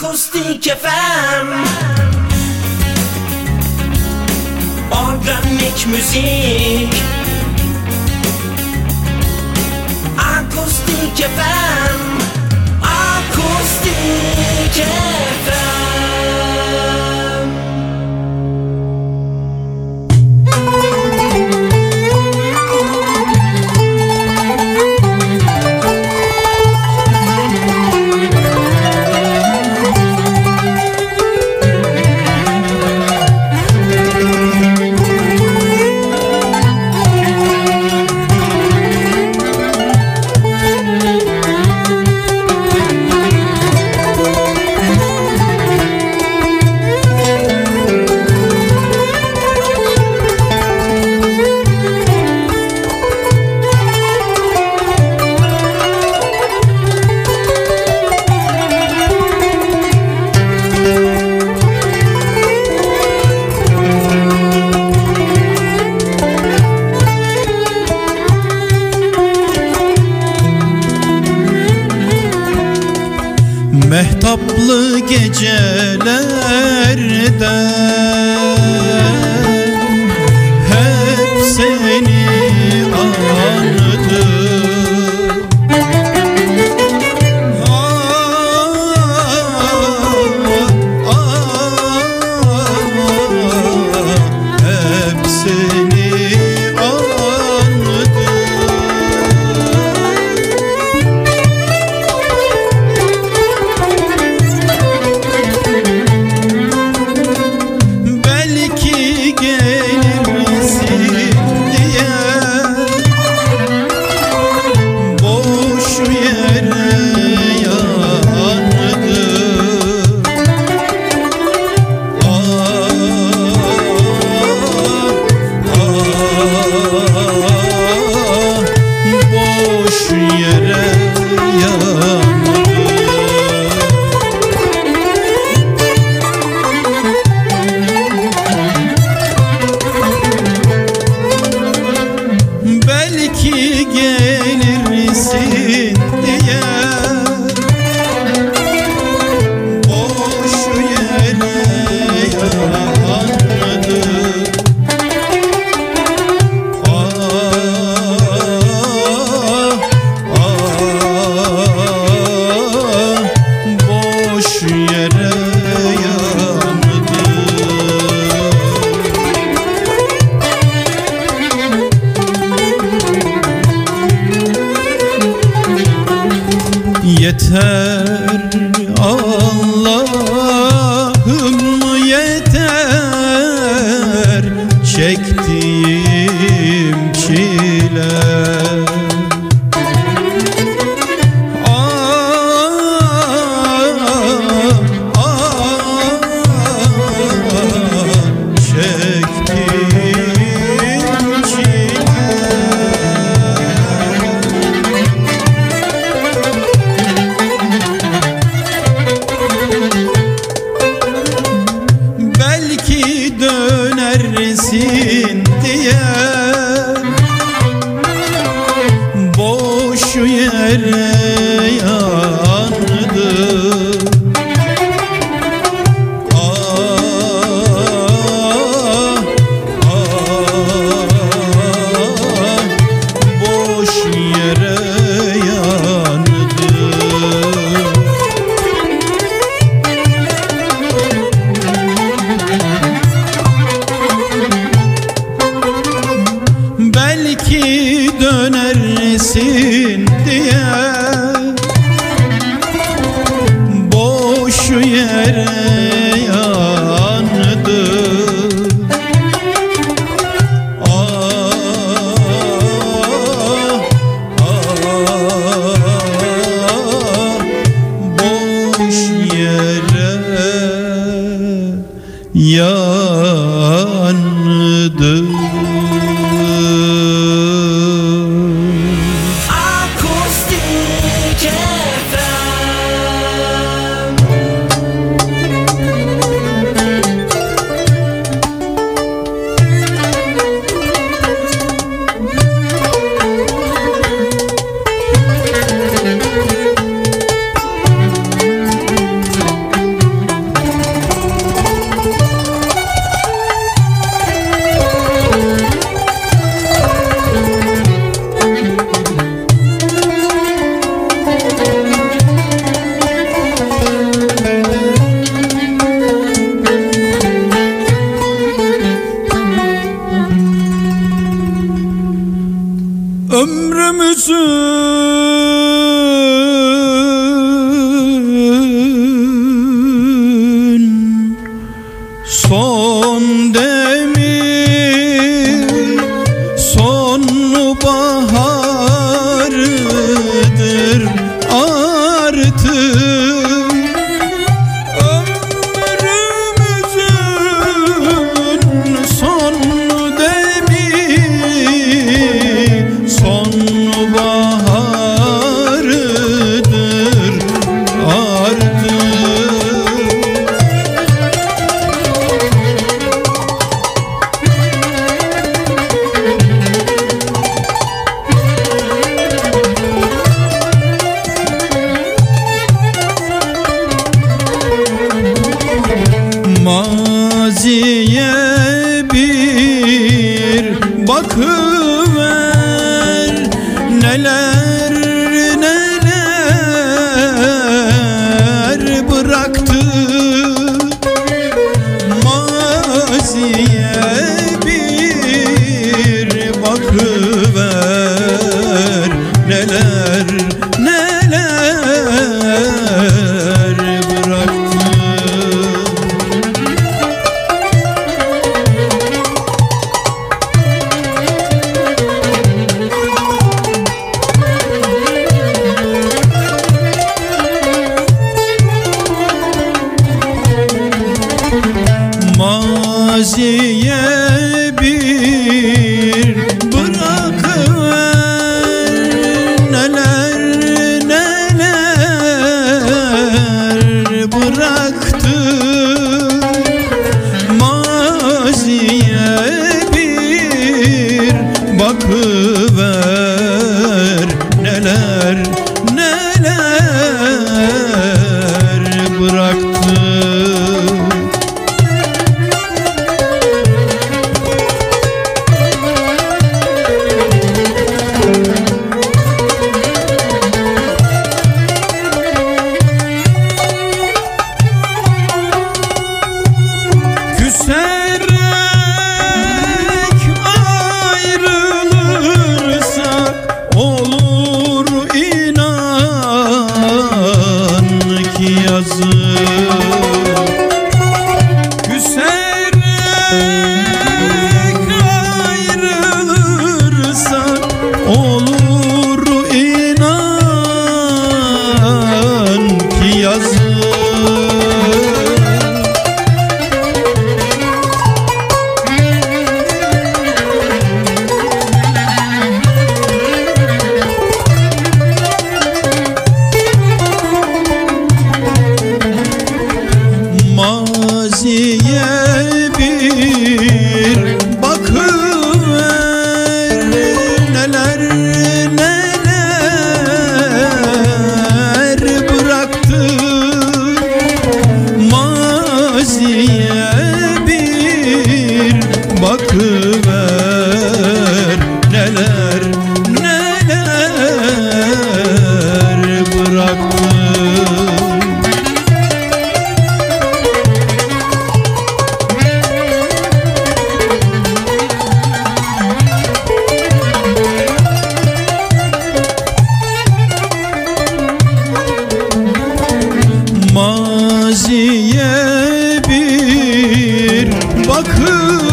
Akustik FM Organik müzik. Akustik FM Akustik FM Maziye bir bakıver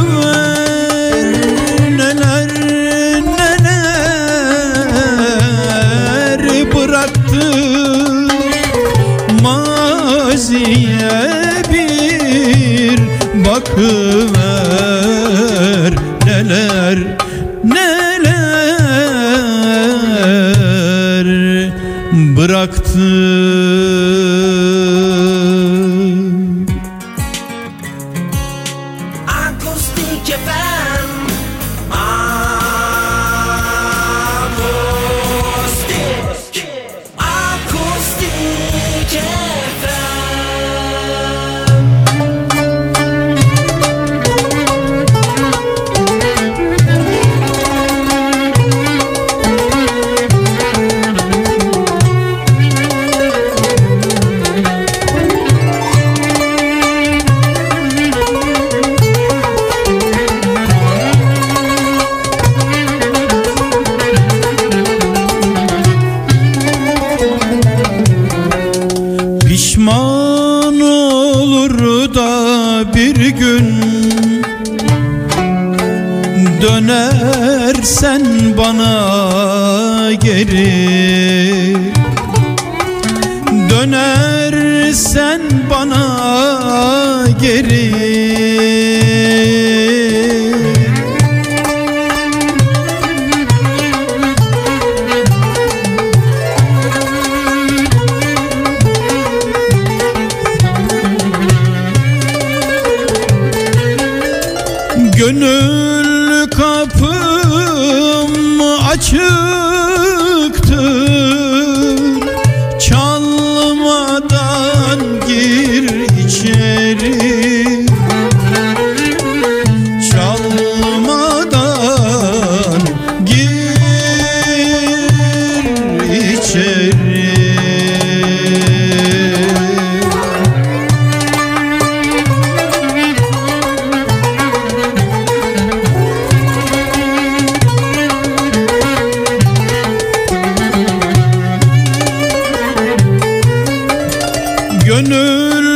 Gönül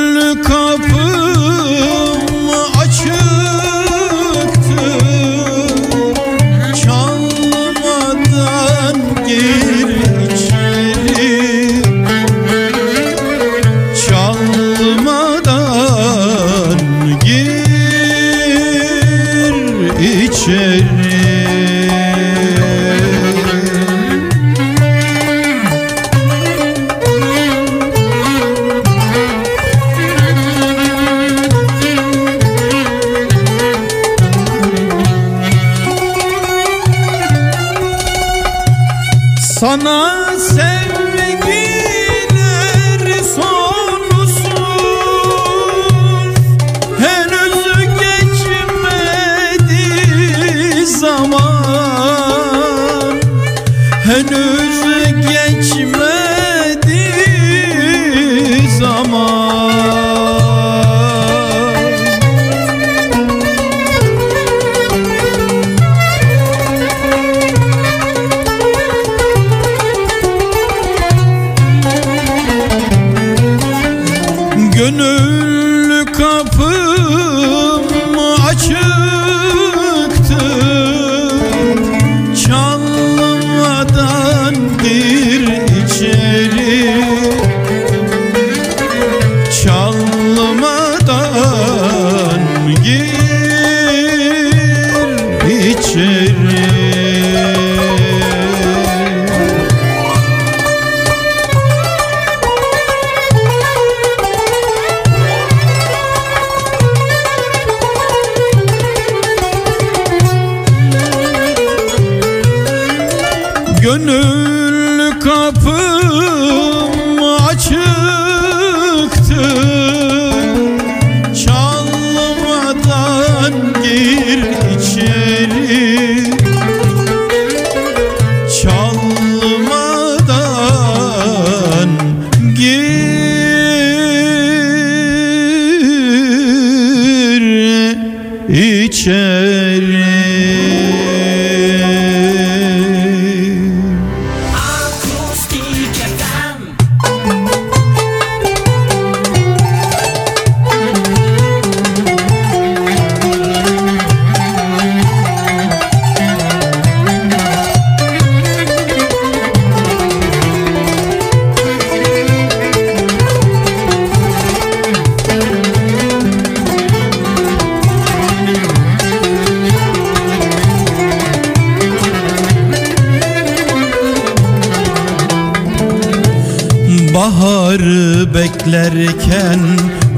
beklerken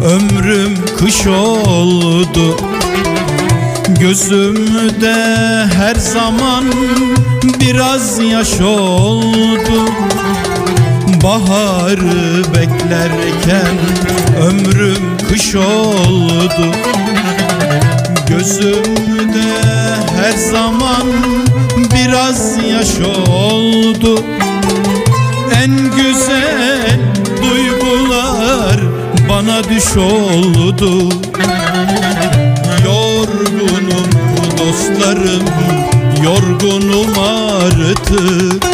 ömrüm kış oldu. Gözümde her zaman biraz yaş oldu. Baharı beklerken ömrüm kış oldu. Gözümde her zaman biraz yaş oldu. En güzel bana düş oldu Yorgunum dostlarım yorgunum artık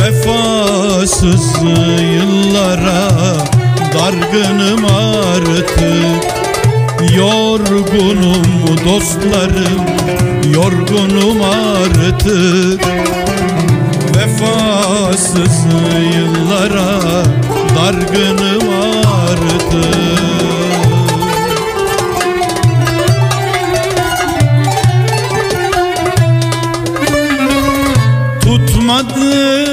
Vefasız yıllara dargınım artık Yorgunum dostlarım Yorgunum artık Vefasız yıllara Dargınım artık Tutmadı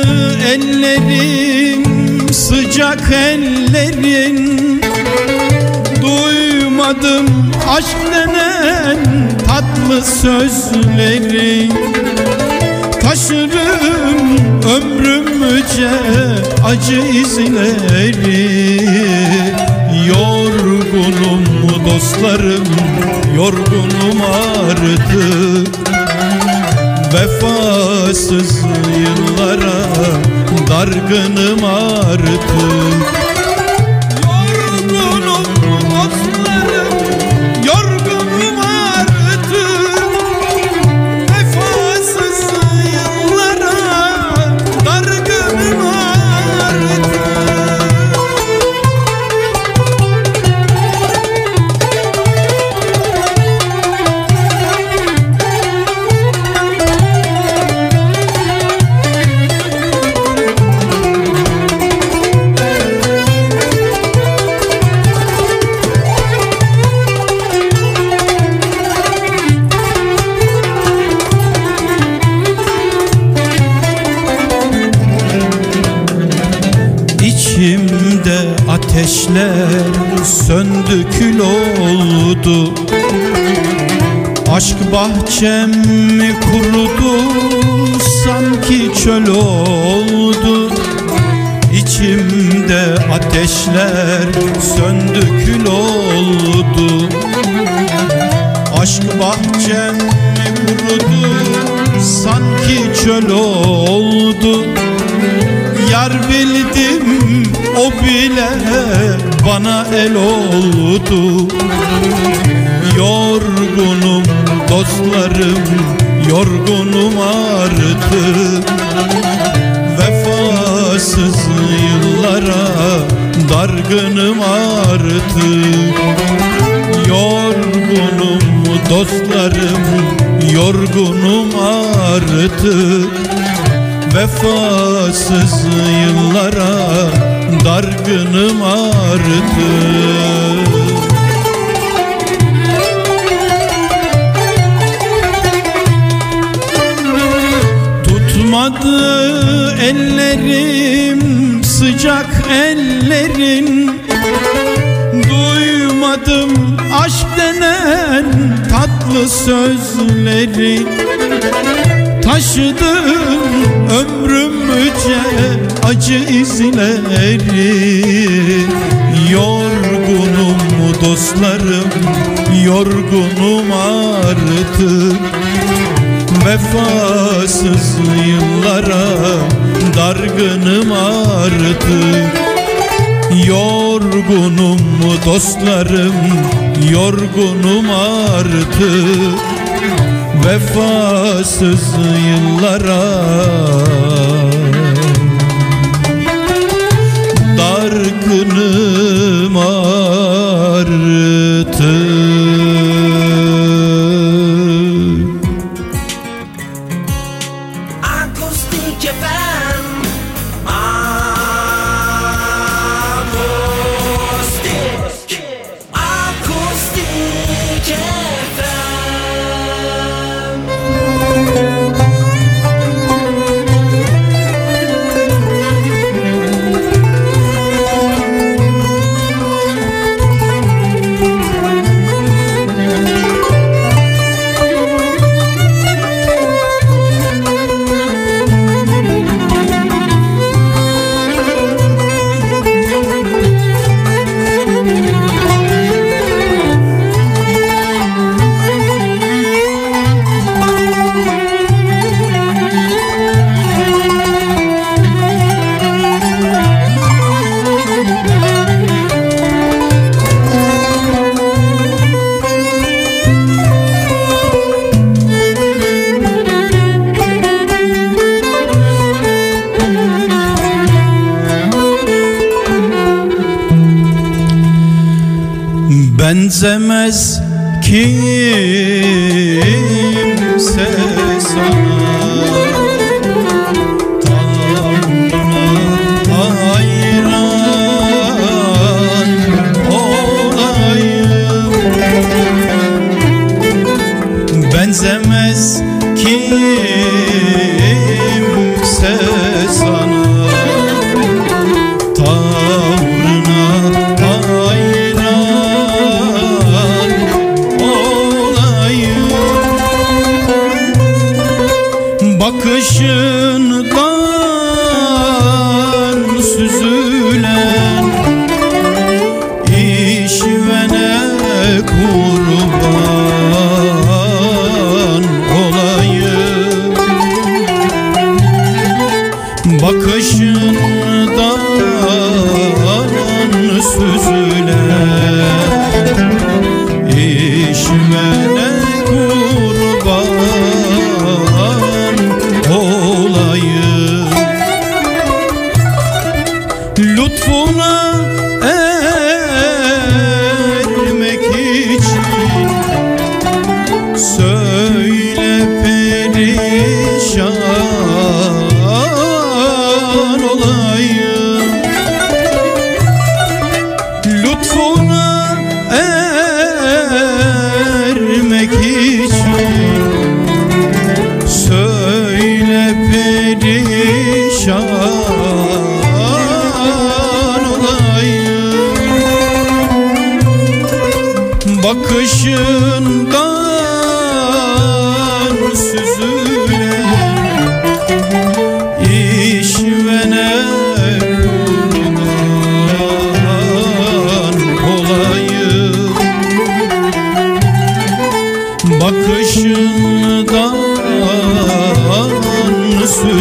ellerim sıcak ellerin Duymadım aşk denen tatlı sözleri Taşırım ömrümce acı izleri Yorgunum dostlarım yorgunum artık. Vefasız yıllara dargınım artık Bahçem kurudu sanki çöl oldu. İçimde ateşler söndü kül oldu. Aşk bahçem kurudu sanki çöl oldu. Yar bildim o bile bana el oldu. Yorgunum dostlarım yorgunum artık. Vefasız yıllara dargınım artık. Yorgunum dostlarım yorgunum artık. Vefasız yıllara dargınım artık Tutmadı ellerim sıcak ellerin Duymadım aşk denen tatlı sözleri. Taşıdım ömrümce acı izleri. Yorgunum dostlarım yorgunum artık Vefasız yıllara dargınım artık. Yorgunum dostlarım yorgunum artık. Vefasız yıllara Dargınım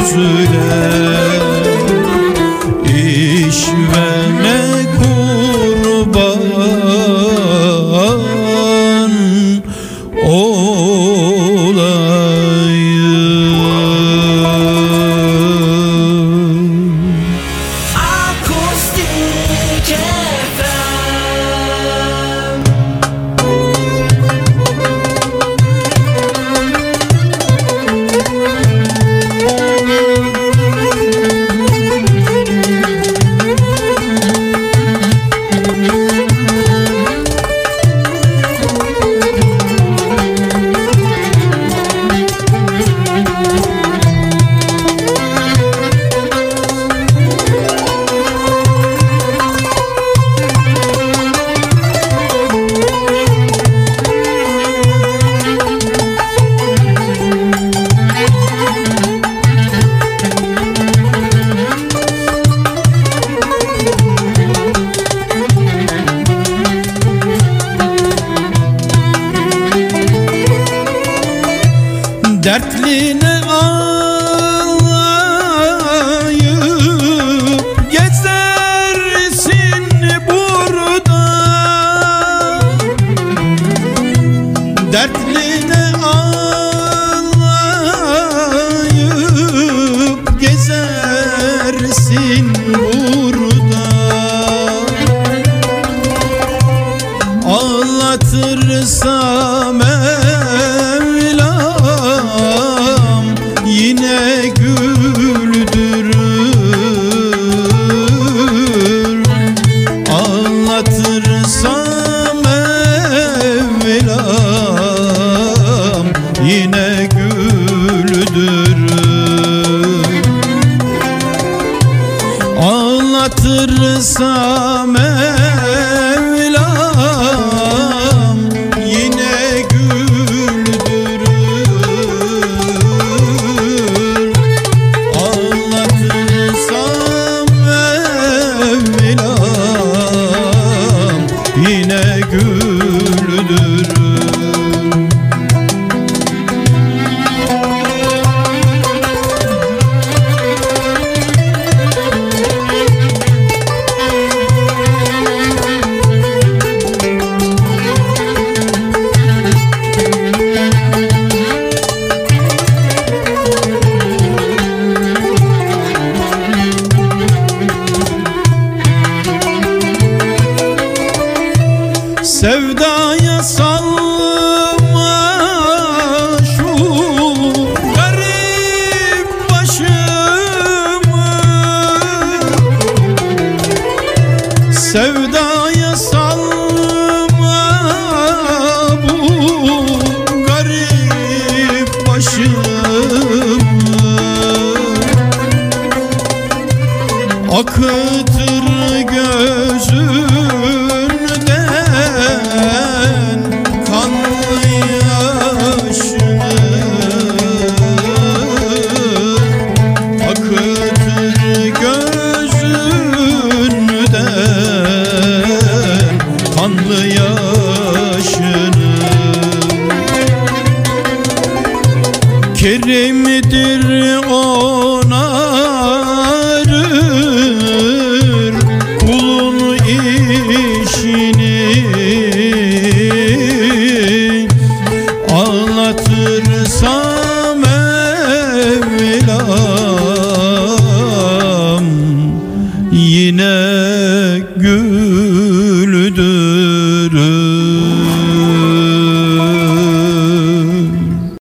Bakışından